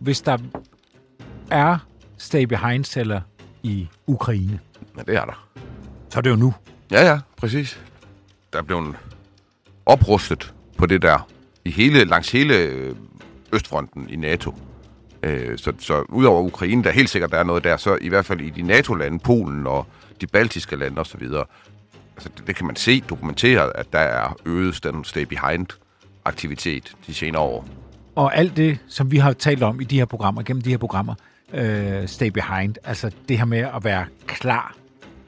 Hvis der er stay behind celler i Ukraine, Ja, det er der. så er det jo nu. Ja, ja, præcis. Der er blevet oprustet på det der i hele, langs hele øh, Østfronten i NATO. Øh, så, så udover Ukraine, der helt sikkert der er noget der, så i hvert fald i de NATO-lande, Polen og de baltiske lande osv., altså det, det kan man se dokumenteret, at der er øget den stay behind aktivitet de senere år. Og alt det, som vi har talt om i de her programmer, gennem de her programmer, øh, stay behind, altså det her med at være klar.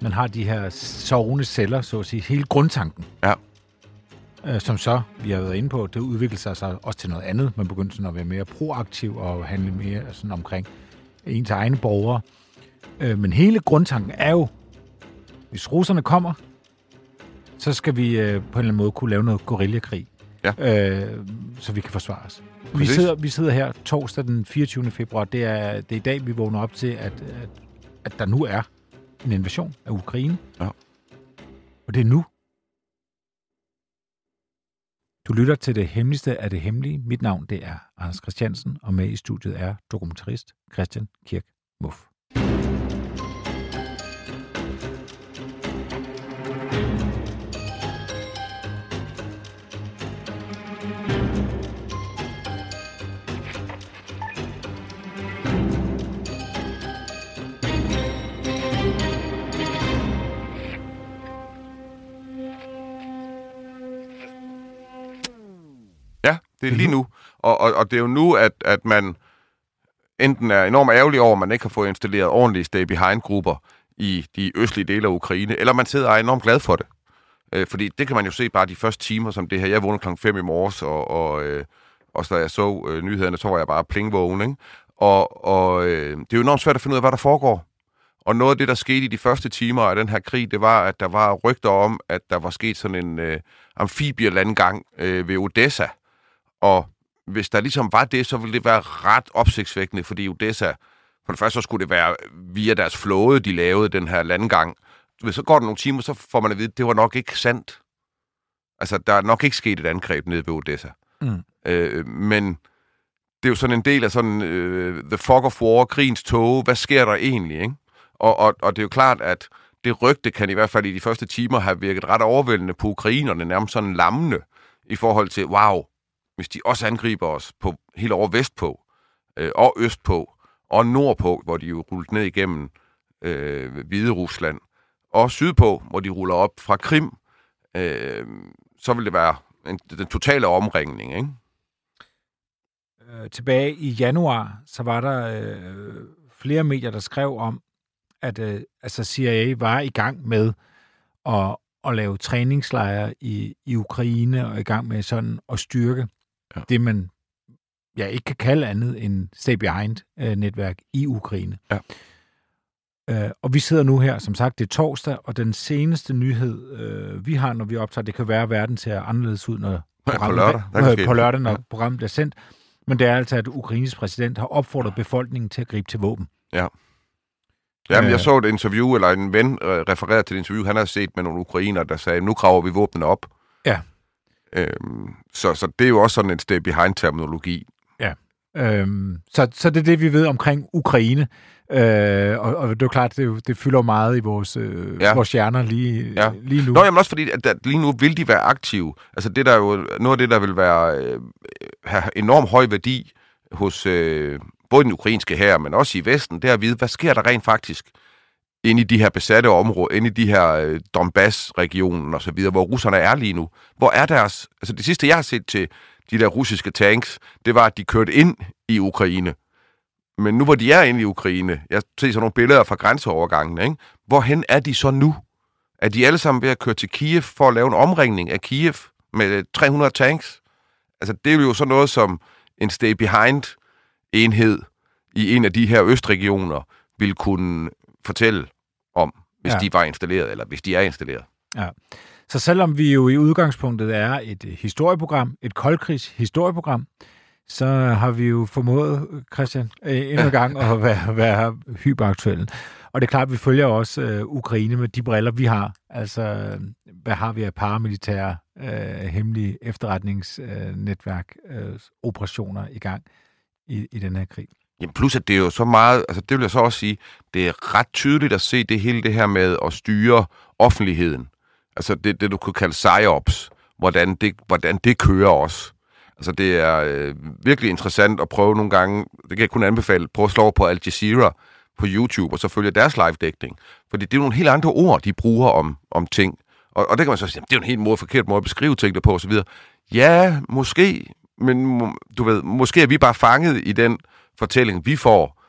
Man har de her sovende celler, så at sige, hele grundtanken, Ja, øh, som så, vi har været inde på, det udvikler sig så også til noget andet. Man begynder sådan at være mere proaktiv og handle mere sådan omkring ens egne borgere. Øh, men hele grundtanken er jo, hvis russerne kommer, så skal vi øh, på en eller anden måde kunne lave noget guerillakrig, Ja. øh, så vi kan forsvare os. Vi Præcis. sidder, vi sidder her torsdag den 24. februar. Det er, det er i dag, vi vågner op til, at, at, at der nu er en invasion af Ukraine. Ja. Og det er nu. Du lytter til det hemmeligste af det hemmelige. Mit navn det er Anders Christiansen, og med i studiet er dokumentarist Christian Kirk Muff. Det er lige nu. Og, og, og det er jo nu, at, at man enten er enormt ærgerlig over, at man ikke har fået installeret ordentlige stay-behind-grupper i de østlige dele af Ukraine, eller man sidder og er enormt glad for det. Øh, fordi det kan man jo se bare de første timer som det her. Jeg vågnede klokken 5 i morges, og, og, øh, og så da jeg så øh, nyhederne, så var jeg bare plingvågen, ikke? Og, og øh, det er jo enormt svært at finde ud af, hvad der foregår. Og noget af det, der skete i de første timer af den her krig, det var, at der var rygter om, at der var sket sådan en øh, amfibielandgang øh, ved Odessa. Og hvis der ligesom var det, så ville det være ret opsigtsvækkende, fordi Odessa, for det første så skulle det være via deres flåde, de lavede den her landgang. Hvis så går der nogle timer, så får man at vide, at det var nok ikke sandt. Altså, der er nok ikke sket et angreb nede ved Odessa. Mm. Øh, men det er jo sådan en del af sådan øh, The Fog of War, krigens tåge. Hvad sker der egentlig, ikke? Og, og, og det er jo klart, at det rygte kan i hvert fald i de første timer have virket ret overvældende på ukrainerne, nærmest sådan lammende i forhold til, wow, hvis de også angriber os på helt over vestpå, øh, og østpå, og nordpå, hvor de jo rullet ned igennem øh, Hvide Rusland, og sydpå, hvor de ruller op fra Krim, øh, så vil det være en, den totale omringning, ikke? Øh, tilbage i januar, så var der øh, flere medier, der skrev om, at øh, altså CIA var i gang med at, at lave træningslejre i, i Ukraine, og i gang med sådan at styrke Ja. ja. det, man ja, ikke kan kalde andet end stay behind-netværk i Ukraine. Ja. Øh, og vi sidder nu her, som sagt, det er torsdag, og den seneste nyhed, øh, vi har, når vi optager, det kan være, at verden ser anderledes ud, når på programmet- lørdag. Der øh, på det. lørdag, når Ja. programmet bliver sendt. Men det er altså, at Ukraines præsident har opfordret befolkningen til at gribe til våben. Jamen, jeg Øh. så et interview, eller en ven øh, refereret til et interview, han har set med nogle ukrainer, der sagde, nu graver vi våbnene op. Ja. Øhm, så, så det er jo også sådan en step behind-terminologi. Øhm, så, så det er det, vi ved omkring Ukraine. Øh, og, og det er jo klart, det, det fylder meget i vores, øh, Ja. ja. vores hjerner lige, Ja. ja. lige nu. Nå, jamen også fordi, at der, lige nu vil de være aktive. Altså det der er jo noget af det, der vil være øh, have enorm høj værdi hos øh, både den ukrainske her, men også i Vesten, det er at vide, hvad sker der rent faktisk inde i de her besatte områder, inde i de her øh, Donbass-regionen og så videre, hvor russerne er lige nu. Hvor er deres... Altså det sidste, jeg har set til de der russiske tanks, det var, at de kørte ind i Ukraine. Men nu hvor de er inde i Ukraine, jeg ser sådan nogle billeder fra grænseovergangen, ikke? hvorhen er de så nu? Er de alle sammen ved at køre til Kiev for at lave en omringning af Kiev med øh, 300 tanks? Altså, det er jo så noget, som en stay-behind-enhed i en af de her østregioner vil kunne fortælle om, hvis Ja. de var installeret, eller hvis de er installeret. Ja. Så selvom vi jo i udgangspunktet er et øh, historieprogram, et koldkrigs historieprogram, så har vi jo formået, Christian, øh, endnu en gang at være, være hyperaktuelle. Og det er klart, at vi følger også øh, Ukraine med de briller, vi har. Altså, øh, hvad har vi af paramilitære, øh, hemmelige efterretningsnetværk, øh, operationer i gang i, i den her krig? Jamen plus, at det er jo så meget, altså det vil jeg så også sige, det er ret tydeligt at se det hele det her med at styre offentligheden. Altså det, det du kunne kalde psyops, hvordan det, hvordan det kører også. Altså det er øh, virkelig interessant at prøve nogle gange, det kan jeg kun anbefale, prøve at slå på Al Jazeera på YouTube, og så følge deres live-dækning. Fordi det er nogle helt andre ord, de bruger om, om ting. Og, og det kan man så sige, jamen, det er jo en helt måde, forkert måde at beskrive tingene på osv. Ja, måske, men du ved, måske er vi bare fanget i den fortælling, vi får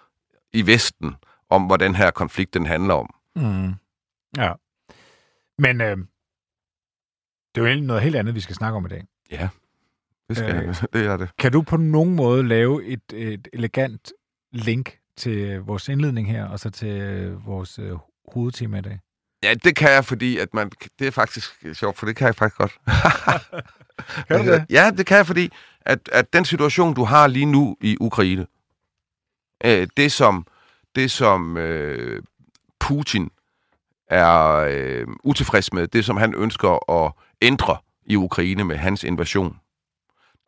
i Vesten, om hvad den her konflikt den handler om. Mm. Ja. Men øh, det er jo egentlig noget helt andet, vi skal snakke om i dag. Ja, det, skal, Øh. øh. det er det. Kan du på nogen måde lave et, et elegant link til vores indledning her, og så til vores øh, hovedtema i dag? Ja, det kan jeg, fordi at man, det er faktisk sjovt, for det kan jeg faktisk godt. Kan du det? Ja, det kan jeg, fordi at, at den situation, du har lige nu i Ukraine, øh, det som, det som øh, Putin er øh, utilfreds med, det som han ønsker at ændre i Ukraine med hans invasion,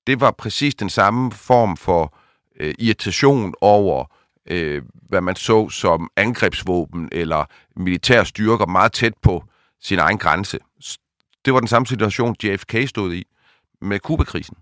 det var præcis den samme form for øh, irritation over, øh, hvad man så som angrebsvåben eller militære styrker meget tæt på sin egen grænse. Det var den samme situation, JFK stod i med Kubakrisen.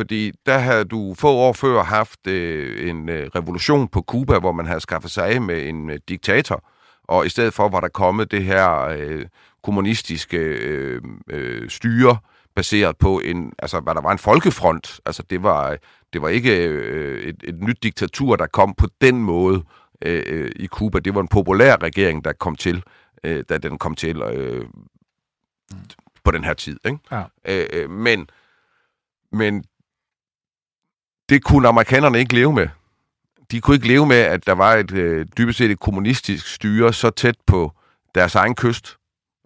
Fordi der havde du få år før haft øh, en øh, revolution på Kuba, hvor man havde skaffet sig af med en øh, diktator, og i stedet for var der kommet det her øh, kommunistiske øh, øh, styre, baseret på en, altså hvad der var en folkefront. Altså det var, det var ikke øh, et, et nyt diktatur, der kom på den måde øh, øh, i Kuba. Det var en populær regering, der kom til, øh, da den kom til øh, på den her tid. Ikke? Ja. Øh, øh, men, men det kunne amerikanerne ikke leve med. De kunne ikke leve med, at der var et øh, dybest set et kommunistisk styre så tæt på deres egen kyst.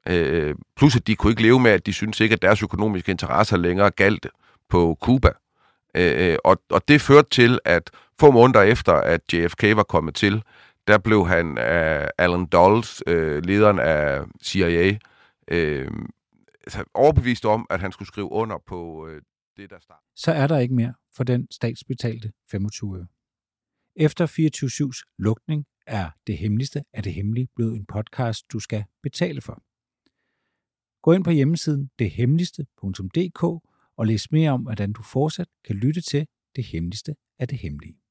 Øh, plus at de kunne ikke leve med, at de syntes ikke, at deres økonomiske interesser længere galt på Cuba. Øh, og, og det førte til, at få måneder efter, at JFK var kommet til, der blev han af Alan Dulles, øh, lederen af CIA, øh, altså overbevist om, at han skulle skrive under på øh, det, der startede. Så er der ikke mere for den statsbetalte 25 øre. Efter 24-7's lukning er Det Hemmeligste af det Hemmelige blevet en podcast, du skal betale for. Gå ind på hjemmesiden dethemmeligste.dk og læs mere om, hvordan du fortsat kan lytte til Det Hemmeligste af det Hemmelige.